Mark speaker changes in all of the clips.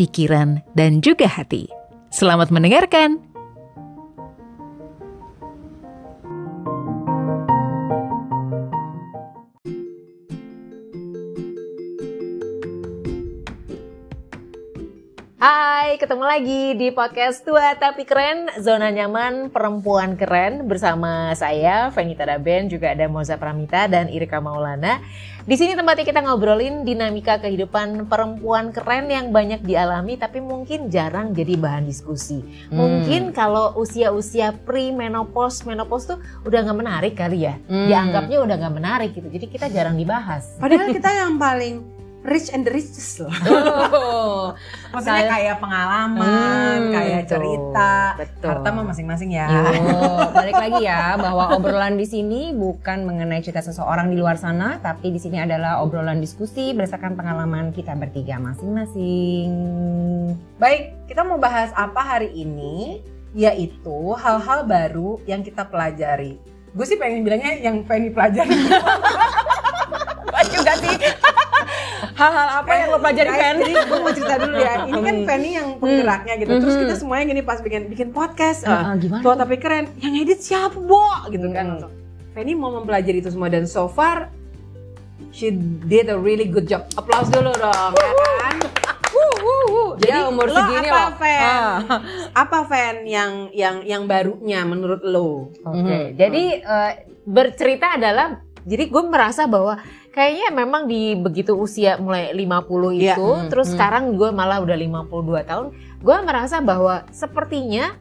Speaker 1: pikiran, dan juga hati. Selamat mendengarkan! Hai, ketemu lagi di podcast Tua Tapi Keren, Zona Nyaman Perempuan Keren bersama saya, Venita Daben, juga ada Moza Pramita dan Irika Maulana. Di sini tempatnya kita ngobrolin dinamika kehidupan perempuan keren yang banyak dialami tapi mungkin jarang jadi bahan diskusi. Hmm. Mungkin kalau usia-usia pre-menopause, menopause tuh udah nggak menarik kali ya. Hmm. Dianggapnya udah nggak menarik gitu. Jadi kita jarang dibahas.
Speaker 2: Padahal kita yang paling rich and the richest loh. Oh, Maksudnya kayak pengalaman, hmm, kayak cerita, betul. harta mah masing-masing ya. Yo,
Speaker 3: balik lagi ya bahwa obrolan di sini bukan mengenai cerita seseorang di luar sana, tapi di sini adalah obrolan diskusi berdasarkan pengalaman kita bertiga masing-masing.
Speaker 2: Baik, kita mau bahas apa hari ini? Yaitu hal-hal baru yang kita pelajari. Gue sih pengen bilangnya yang pengen pelajari.
Speaker 3: Juga sih hal-hal apa yang lo pelajari Fen?
Speaker 2: Jadi gue mau cerita dulu ya. Ini kan Fanny yang penggeraknya gitu. Terus kita semuanya gini pas bikin bikin podcast. Uh, uh, gimana? Tua tapi keren. Yang edit siapa, Bo? Gitu kan. Fanny mau mempelajari itu semua dan so far she did a really good job. Applause dulu dong, ya kan? Jadi ya, umur lo segini apa loh. fan? Ah. Apa fan yang yang yang barunya menurut lo?
Speaker 3: Oke. Okay. Hmm. Jadi uh, bercerita adalah jadi gue merasa bahwa kayaknya memang di begitu usia mulai 50 iya. itu yeah. terus hmm. sekarang gue malah udah 52 tahun gue merasa bahwa sepertinya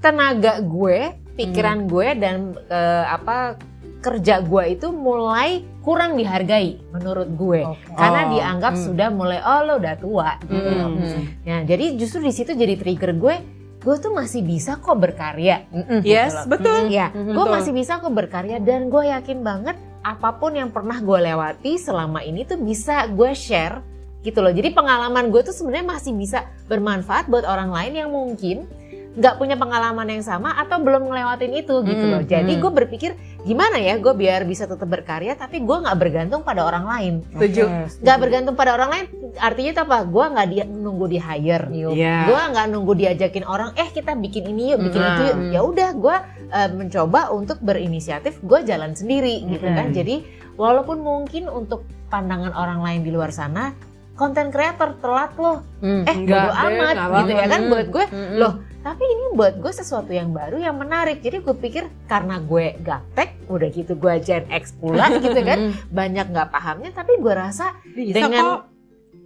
Speaker 3: tenaga gue pikiran hmm. gue dan uh, apa kerja gue itu mulai kurang dihargai menurut gue okay. karena oh. dianggap hmm. sudah mulai oh lo udah tua gitu. Hmm. Ya, jadi justru di situ jadi trigger gue gue tuh masih bisa kok berkarya.
Speaker 2: Yes, gitu betul.
Speaker 3: Ya, mm -hmm, gue masih bisa kok berkarya dan gue yakin banget apa pun yang pernah gue lewati selama ini tuh bisa gue share gitu loh. Jadi pengalaman gue tuh sebenarnya masih bisa bermanfaat buat orang lain yang mungkin nggak punya pengalaman yang sama atau belum ngelewatin itu gitu loh. Hmm, Jadi hmm. gue berpikir gimana ya gue biar bisa tetap berkarya tapi gue nggak bergantung pada orang lain.
Speaker 2: Setuju.
Speaker 3: Nggak bergantung pada orang lain artinya itu apa? Gue nggak dia nunggu di hire. Yeah. Gue nggak nunggu diajakin orang. Eh kita bikin ini yuk, bikin hmm. itu yuk. Ya udah gue uh, mencoba untuk berinisiatif. Gue jalan sendiri gitu kan. Jadi walaupun mungkin untuk pandangan orang lain di luar sana konten kreator telat loh. Hmm, eh bodo amat gitu ya kan buat gue. Hmm. Loh tapi ini buat gue sesuatu yang baru yang menarik jadi gue pikir karena gue gaptek udah gitu gue Gen X pula gitu kan banyak nggak pahamnya tapi gue rasa Bisa dengan kok.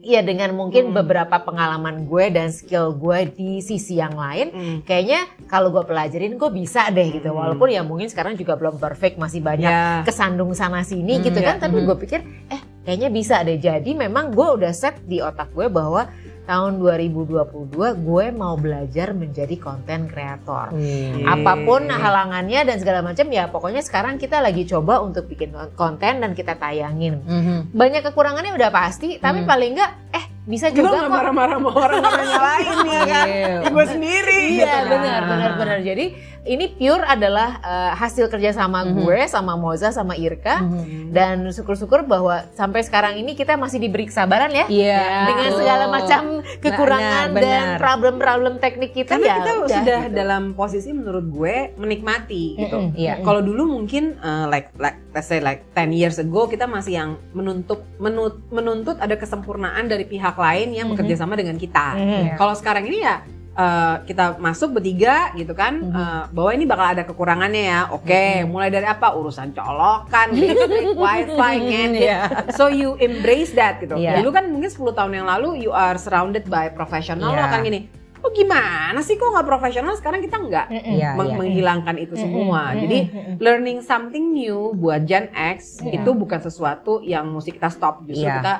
Speaker 3: Ya dengan mungkin hmm. beberapa pengalaman gue dan skill gue di sisi yang lain hmm. kayaknya kalau gue pelajarin gue bisa deh gitu hmm. walaupun ya mungkin sekarang juga belum perfect masih banyak yeah. kesandung sana sini hmm, gitu kan yeah. tapi hmm. gue pikir eh kayaknya bisa deh jadi memang gue udah set di otak gue bahwa tahun 2022 gue mau belajar menjadi konten kreator. Hmm. Apa pun halangannya dan segala macam ya pokoknya sekarang kita lagi coba untuk bikin konten dan kita tayangin. Hmm. Banyak kekurangannya udah pasti, tapi hmm. paling enggak eh bisa juga
Speaker 2: kok marah-marah sama orang orang lain ya kan. Gue sendiri.
Speaker 3: Iya benar benar benar. Jadi ini pure adalah uh, hasil kerjasama mm -hmm. gue sama Moza sama Irka mm -hmm. dan syukur-syukur bahwa sampai sekarang ini kita masih diberi kesabaran ya
Speaker 2: yeah.
Speaker 3: dengan segala macam kekurangan benar, dan problem-problem teknik kita
Speaker 2: Karena ya kita udah, sudah gitu. dalam posisi menurut gue menikmati gitu. Mm -hmm. yeah. Kalau dulu mungkin uh, like like let's say like 10 years ago kita masih yang menuntut menut, menuntut ada kesempurnaan dari pihak lain yang mm -hmm. bekerja sama dengan kita. Mm -hmm. Kalau sekarang ini ya uh, kita masuk bertiga gitu kan mm -hmm. uh, bahwa ini bakal ada kekurangannya ya oke okay, mm -hmm. mulai dari apa urusan colokan listrik wifi ngedit yeah. so you embrace that gitu yeah. dulu kan mungkin 10 tahun yang lalu you are surrounded by professional yeah. lo kan gini oh gimana sih kok nggak profesional sekarang kita nggak mm -hmm. yeah, meng yeah. menghilangkan itu semua mm -hmm. jadi learning something new buat Gen X yeah. itu bukan sesuatu yang mesti kita stop justru yeah. kita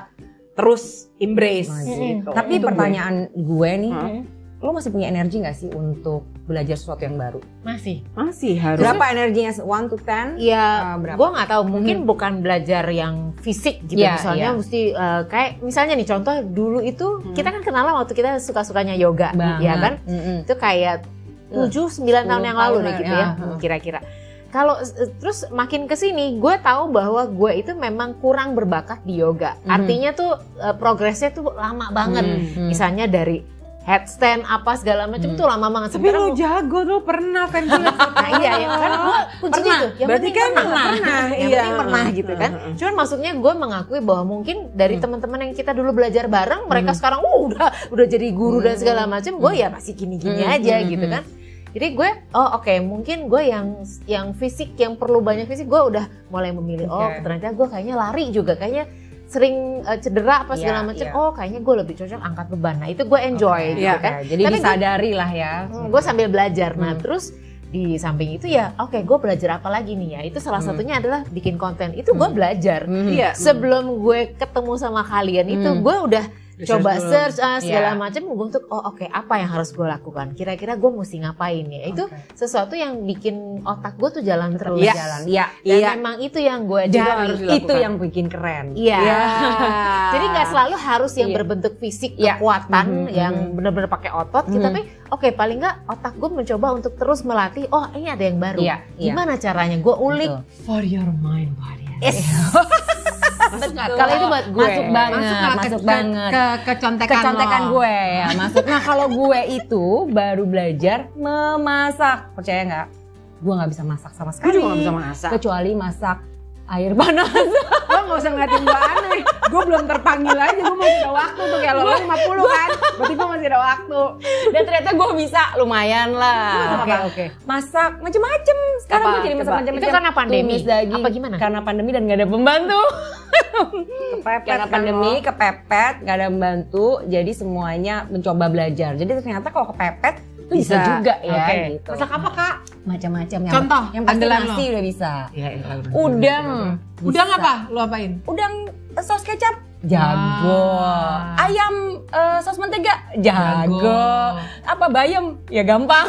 Speaker 2: terus embrace gitu.
Speaker 3: Tapi itu pertanyaan gue, gue nih, hmm?
Speaker 4: Lo masih punya energi gak sih untuk belajar sesuatu yang baru?
Speaker 3: Masih.
Speaker 2: Masih harus.
Speaker 4: Berapa energinya? One to ten?
Speaker 3: Iya, uh, gue nggak tahu. Mungkin hmm. bukan belajar yang fisik gitu. Yeah, misalnya yeah. mesti uh, kayak misalnya nih contoh dulu itu hmm. kita kan kenalan waktu kita suka-sukanya yoga, Banget. ya kan? Mm -hmm. Itu kayak tujuh sembilan tahun yang lalu deh gitu ya, ya kira-kira. Kalau terus makin ke sini, gue tahu bahwa gue itu memang kurang berbakat di yoga. Mm -hmm. Artinya tuh uh, progresnya tuh lama banget. Mm -hmm. Misalnya dari headstand apa segala macam hmm. tuh lama banget.
Speaker 2: Tapi lo jago tuh pernah kan
Speaker 3: Nah iya ya kan gue kuncinya tuh.
Speaker 2: Yang Berarti kan pernah, pernah.
Speaker 3: yang iya. penting pernah gitu kan. Cuman maksudnya gue mengakui bahwa mungkin dari hmm. teman-teman yang kita dulu belajar bareng, mereka hmm. sekarang uh, udah udah jadi guru hmm. dan segala macam. Gue ya masih gini-gini hmm. aja hmm. gitu kan. Jadi gue, oh oke, okay, mungkin gue yang yang fisik, yang perlu banyak fisik, gue udah mulai memilih. Okay. Oh ternyata gue kayaknya lari juga, kayaknya sering uh, cedera apa segala yeah, macam yeah. oh kayaknya gue lebih cocok angkat beban nah itu gue enjoy okay, gitu yeah, kan
Speaker 4: jadi Tapi disadari gue, lah ya
Speaker 3: hmm, gue sambil belajar nah hmm. terus di samping itu ya oke okay, gue belajar apa lagi nih ya itu salah hmm. satunya adalah bikin konten itu gue hmm. belajar hmm. Yeah. sebelum gue ketemu sama kalian itu hmm. gue udah coba search uh, segala yeah. macam untuk oh oke okay, apa yang harus gue lakukan kira-kira gue mesti ngapain ya itu okay. sesuatu yang bikin otak gue tuh jalan terus
Speaker 4: yeah. jalan
Speaker 3: iya dan yeah. memang itu yang gue
Speaker 4: cari itu yang bikin keren
Speaker 3: iya yeah. jadi nggak selalu harus yang yeah. berbentuk fisik yeah. kekuatan mm -hmm. yang mm-hmm. benar-benar pakai otot mm -hmm. gitu tapi oke okay, paling nggak otak gue mencoba untuk terus melatih oh ini ada yang baru yeah. Iya. gimana yeah. caranya gue ulik
Speaker 2: Betul. for your mind body
Speaker 3: yes. masuk Kalau itu buat gue.
Speaker 4: Masuk banget, masuk, masuk
Speaker 3: ke,
Speaker 4: banget.
Speaker 3: Ke, ke, kecontekan,
Speaker 4: kecontekan gue ya, masuk. Nah kalau gue itu baru belajar memasak, percaya nggak? Gue nggak bisa masak sama sekali.
Speaker 2: Gue juga gak bisa masak.
Speaker 4: Kecuali masak air panas.
Speaker 2: lo gak usah ngeliatin gue aneh. Gue belum terpanggil aja, gue masih ada waktu tuh kayak lo, lo 50 kan. Berarti gue masih ada waktu.
Speaker 4: Dan ternyata gue bisa lumayan lah.
Speaker 3: Oke, oke. Okay, okay.
Speaker 4: Masak macem-macem. Sekarang gue jadi masak macem-macem.
Speaker 3: Itu karena pandemi?
Speaker 4: Tumis daging.
Speaker 3: Apa gimana?
Speaker 4: Karena pandemi dan gak ada pembantu. kepepet karena kan pandemi lo. kepepet gak ada membantu jadi semuanya mencoba belajar jadi ternyata kalau kepepet bisa, bisa juga ya okay. gitu.
Speaker 3: Masak apa kak?
Speaker 4: Macam-macam
Speaker 3: yang Contoh,
Speaker 4: yang pasti nasi lo. udah bisa.
Speaker 3: Ya, ya,
Speaker 4: udang.
Speaker 3: Bisa. Udang apa? Lo apain?
Speaker 4: Udang eh, saus kecap. Jago. Ah. Ayam uh, saus mentega. Jago. Jago. Apa bayam? Ya gampang.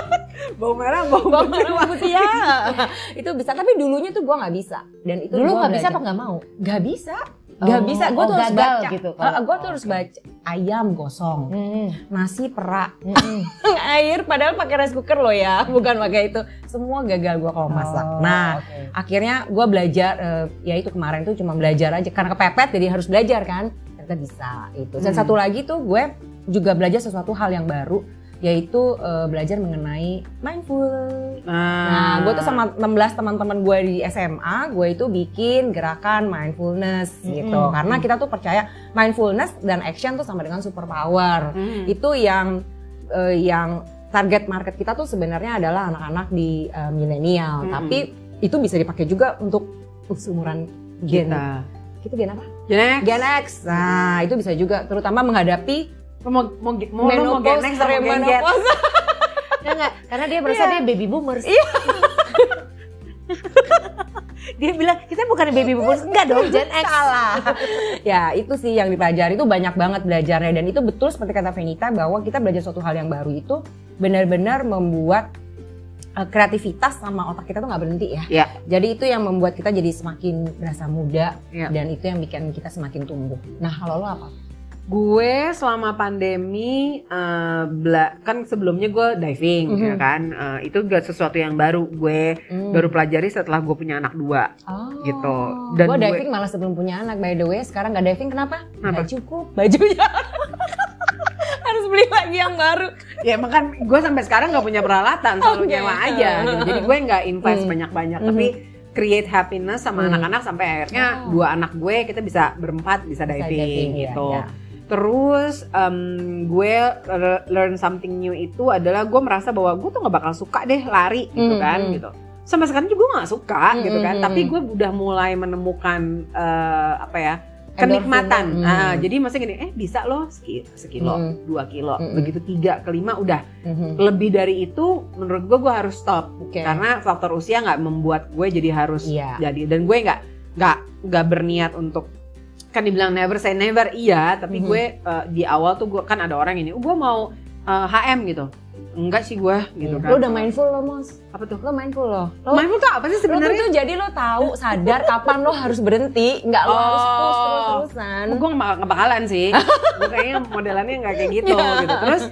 Speaker 2: bau merah, bau,
Speaker 4: bau merah, putih ya. itu bisa. Tapi dulunya tuh gue nggak bisa. Dan itu
Speaker 3: dulu nggak bisa apa nggak mau?
Speaker 4: Gak bisa. Gak oh, bisa, gue
Speaker 3: oh,
Speaker 4: tuh harus baca.
Speaker 3: Gitu,
Speaker 4: uh, gue tuh harus baca ayam gosong, hmm. nasi perak,
Speaker 3: hmm.
Speaker 4: air padahal pakai rice cooker loh ya, bukan pakai itu. Semua gagal gue kalau masak. Oh, nah, okay. akhirnya gue belajar, uh, ya itu kemarin tuh cuma belajar aja karena kepepet jadi harus belajar kan. Ternyata bisa itu. Dan hmm. satu lagi tuh gue juga belajar sesuatu hal yang baru yaitu uh, belajar mengenai mindful. Ah. Nah, gue tuh sama 16 teman-teman gue di SMA, gue itu bikin gerakan mindfulness mm -hmm. gitu. Karena kita tuh percaya mindfulness dan action tuh sama dengan superpower. Mm -hmm. Itu yang uh, yang target market kita tuh sebenarnya adalah anak-anak di uh, milenial, mm -hmm. tapi itu bisa dipakai juga untuk seumuran gen. Kita. Kita gen apa?
Speaker 2: Gen X.
Speaker 4: Gen X. Nah, itu bisa juga terutama menghadapi
Speaker 2: mau mau mau mau genek sama genget.
Speaker 3: Enggak, karena dia merasa yeah. dia baby boomers. Iya. dia bilang kita bukan baby boomers enggak dong Gen X
Speaker 4: salah ya itu sih yang dipelajari itu banyak banget belajarnya dan itu betul seperti kata Venita bahwa kita belajar suatu hal yang baru itu benar-benar membuat uh, kreativitas sama otak kita tuh nggak berhenti ya.
Speaker 2: Yeah.
Speaker 4: Jadi itu yang membuat kita jadi semakin berasa muda yeah. dan itu yang bikin kita semakin tumbuh. Nah kalau lo apa?
Speaker 2: Gue selama pandemi uh, bela kan sebelumnya gue diving mm -hmm. ya kan uh, itu gak sesuatu yang baru gue mm. baru pelajari setelah gue punya anak dua oh. gitu.
Speaker 4: Dan gue diving malah sebelum punya anak by the way sekarang gak diving kenapa? Kenapa? Gak cukup bajunya. harus beli lagi yang baru.
Speaker 2: Ya emang kan gue sampai sekarang gak punya peralatan selalu okay. nyewa aja. Gitu. Jadi gue nggak invest mm. banyak-banyak mm. tapi create happiness sama anak-anak mm. sampai akhirnya oh. dua anak gue kita bisa berempat bisa diving, bisa diving gitu. Ya, ya Terus um, gue learn something new itu adalah gue merasa bahwa gue tuh gak bakal suka deh lari gitu mm -hmm. kan gitu. Sampai sekarang juga gue gak suka mm -hmm. gitu kan. Tapi gue udah mulai menemukan uh, apa ya kenikmatan. Mm -hmm. nah, jadi maksudnya gini, eh bisa loh sekilo, mm -hmm. dua kilo, mm -hmm. begitu tiga kelima udah. Mm -hmm. Lebih dari itu menurut gue gue harus stop okay. karena faktor usia nggak membuat gue jadi harus yeah. jadi dan gue nggak nggak nggak berniat untuk kan dibilang never say never iya tapi mm -hmm. gue uh, di awal tuh gue kan ada orang ini gue mau uh, HM gitu enggak sih gue gitu kan
Speaker 4: lo udah mindful lo mos
Speaker 2: apa tuh
Speaker 4: lo mindful lo, lo
Speaker 2: mindful tuh apa sih sebenarnya
Speaker 4: lo tuh jadi lo tahu sadar kapan lo harus berhenti nggak lo oh. harus terus terus terusan
Speaker 2: gue nggak bakalan sih gue kayaknya modelannya nggak kayak gitu gitu terus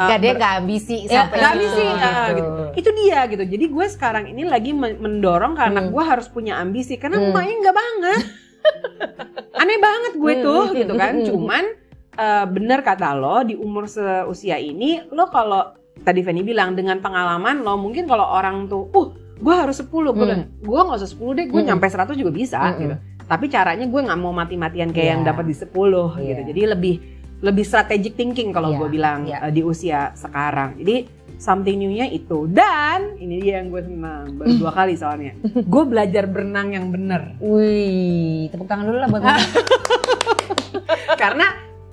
Speaker 3: Uh, gak dia gak ambisi ya, sampai
Speaker 2: gak ambisi gitu. Uh, gitu. Itu dia gitu. Jadi gue sekarang ini lagi mendorong karena hmm. gue harus punya ambisi karena hmm. emaknya nggak banget. Aneh banget gue hmm, tuh hmm. gitu kan. Hmm. Cuman uh, bener kata lo di umur seusia ini lo kalau tadi Fanny bilang dengan pengalaman lo mungkin kalau orang tuh uh gue harus 10 gue hmm. gue gak usah 10 deh gue hmm. nyampe 100 juga bisa hmm. gitu tapi caranya gue nggak mau mati-matian kayak yeah. yang dapat di 10 yeah. gitu jadi lebih lebih strategic thinking kalau yeah. gue bilang yeah. uh, di usia sekarang. Jadi something new-nya itu dan ini dia yang gue senang baru dua kali soalnya. gue belajar berenang yang bener.
Speaker 4: Wih, tepuk tangan dulu lah buat
Speaker 2: Karena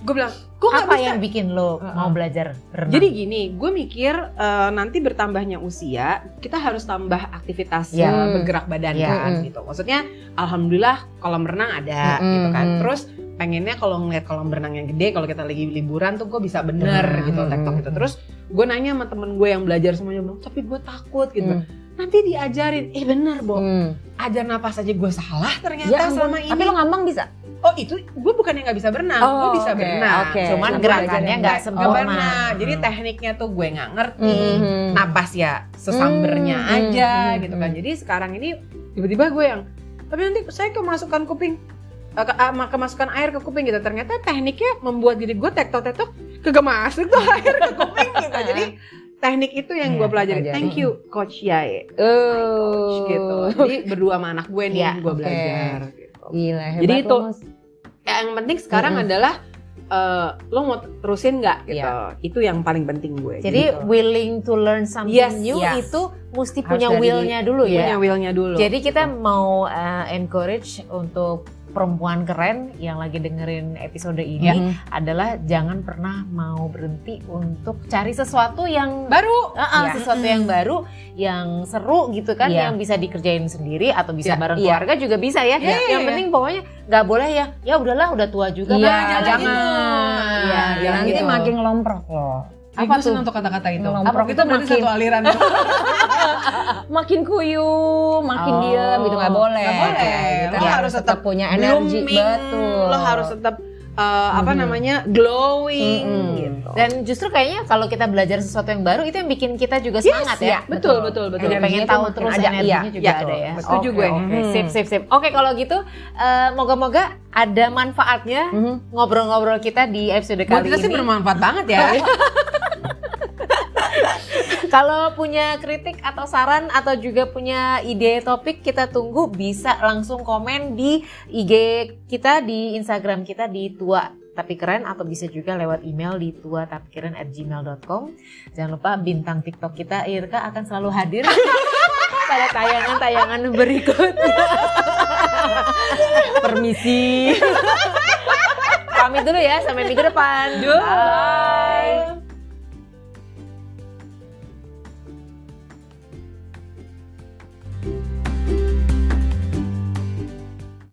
Speaker 2: gue bilang, gue
Speaker 3: apa bisa. yang bikin lo uh -uh. mau belajar
Speaker 2: berenang? Jadi gini, gue mikir uh, nanti bertambahnya usia, kita harus tambah aktivitas yeah. bergerak badan yeah. kan gitu. Maksudnya, alhamdulillah kolam renang ada mm -hmm. gitu kan. Terus pengennya kalau ngeliat kolam berenang yang gede kalau kita lagi liburan tuh gue bisa bener hmm. gitu tektok gitu terus gue nanya sama temen gue yang belajar semuanya bilang tapi gue takut gitu hmm. nanti diajarin eh bener bo hmm. ajar napas aja gue salah ternyata ya, selama ini
Speaker 4: tapi lo ngambang bisa
Speaker 2: Oh itu gue bukan yang nggak bisa berenang, oh, gue bisa okay, berenang.
Speaker 3: Okay. Cuman gerakannya nggak sempurna.
Speaker 2: Oh, Jadi tekniknya tuh gue nggak ngerti. Mm-hmm. Napas ya sesambernya mm-hmm. aja mm-hmm. gitu kan. Jadi sekarang ini tiba-tiba gue yang tapi nanti saya kemasukan kuping kemasukan air ke kuping gitu ternyata tekniknya membuat diri gue tektok tektok kagak masuk tuh air ke kuping gitu jadi teknik itu yang gue iya, pelajari. Thank you Coach Yae. Oh. Coach, gitu. Jadi berdua sama anak gue nih ya, gue okay. belajar. Gitu.
Speaker 4: Gila hebat
Speaker 2: Jadi itu yang penting sekarang mm -hmm. adalah uh, lo mau terusin nggak gitu. Yeah. Itu yang paling penting gue.
Speaker 3: Jadi gitu. willing to learn something yes, new yes. itu mesti Harus punya willnya dulu ya.
Speaker 2: Punya willnya dulu.
Speaker 3: Jadi kita mau uh, encourage untuk perempuan keren yang lagi dengerin episode ini ya. adalah jangan pernah mau berhenti untuk cari sesuatu yang
Speaker 2: baru,
Speaker 3: uh -uh, ya. sesuatu yang baru, yang seru gitu kan, ya. yang bisa dikerjain sendiri atau bisa ya. bareng ya. keluarga juga bisa ya. ya yang ya. penting pokoknya nggak boleh ya, ya udahlah udah tua juga
Speaker 2: ya, kan, jangan.
Speaker 4: Ya, ya, nanti gitu. makin lomprok loh.
Speaker 2: Apa tuh untuk kata-kata itu? Lomprok itu berarti makin, satu aliran.
Speaker 4: makin kuyu, makin oh, diam gitu nggak boleh.
Speaker 2: Gak boleh.
Speaker 4: Gitu. Lo harus tetap punya energi betul.
Speaker 2: Lo harus tetap uh, apa hmm. namanya glowing hmm. gitu.
Speaker 3: Dan justru kayaknya kalau kita belajar sesuatu yang baru itu yang bikin kita juga semangat yes, ya.
Speaker 2: Betul betul betul.
Speaker 3: Jadi pengen tahu terus ada, energinya iya, juga iya, ada ya.
Speaker 2: Setuju okay, gue.
Speaker 3: Okay. Hmm. Sip sip sip. Oke kalau gitu uh, moga-moga ada manfaatnya hmm. ngobrol-ngobrol kita di episode kali
Speaker 2: Buat kita
Speaker 3: ini.
Speaker 2: sih bermanfaat banget ya.
Speaker 3: Kalau punya kritik atau saran atau juga punya ide topik kita tunggu bisa langsung komen di IG kita di Instagram kita di tua tapi keren atau bisa juga lewat email di tua tapi keren at gmail.com jangan lupa bintang tiktok kita Irka akan selalu hadir pada tayangan-tayangan berikutnya
Speaker 4: permisi.
Speaker 3: Pamit dulu ya sampai minggu depan.
Speaker 2: Bye.